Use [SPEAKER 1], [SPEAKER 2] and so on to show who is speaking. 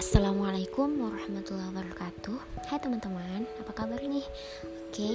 [SPEAKER 1] Assalamualaikum warahmatullahi wabarakatuh Hai teman-teman, apa kabar nih? Oke,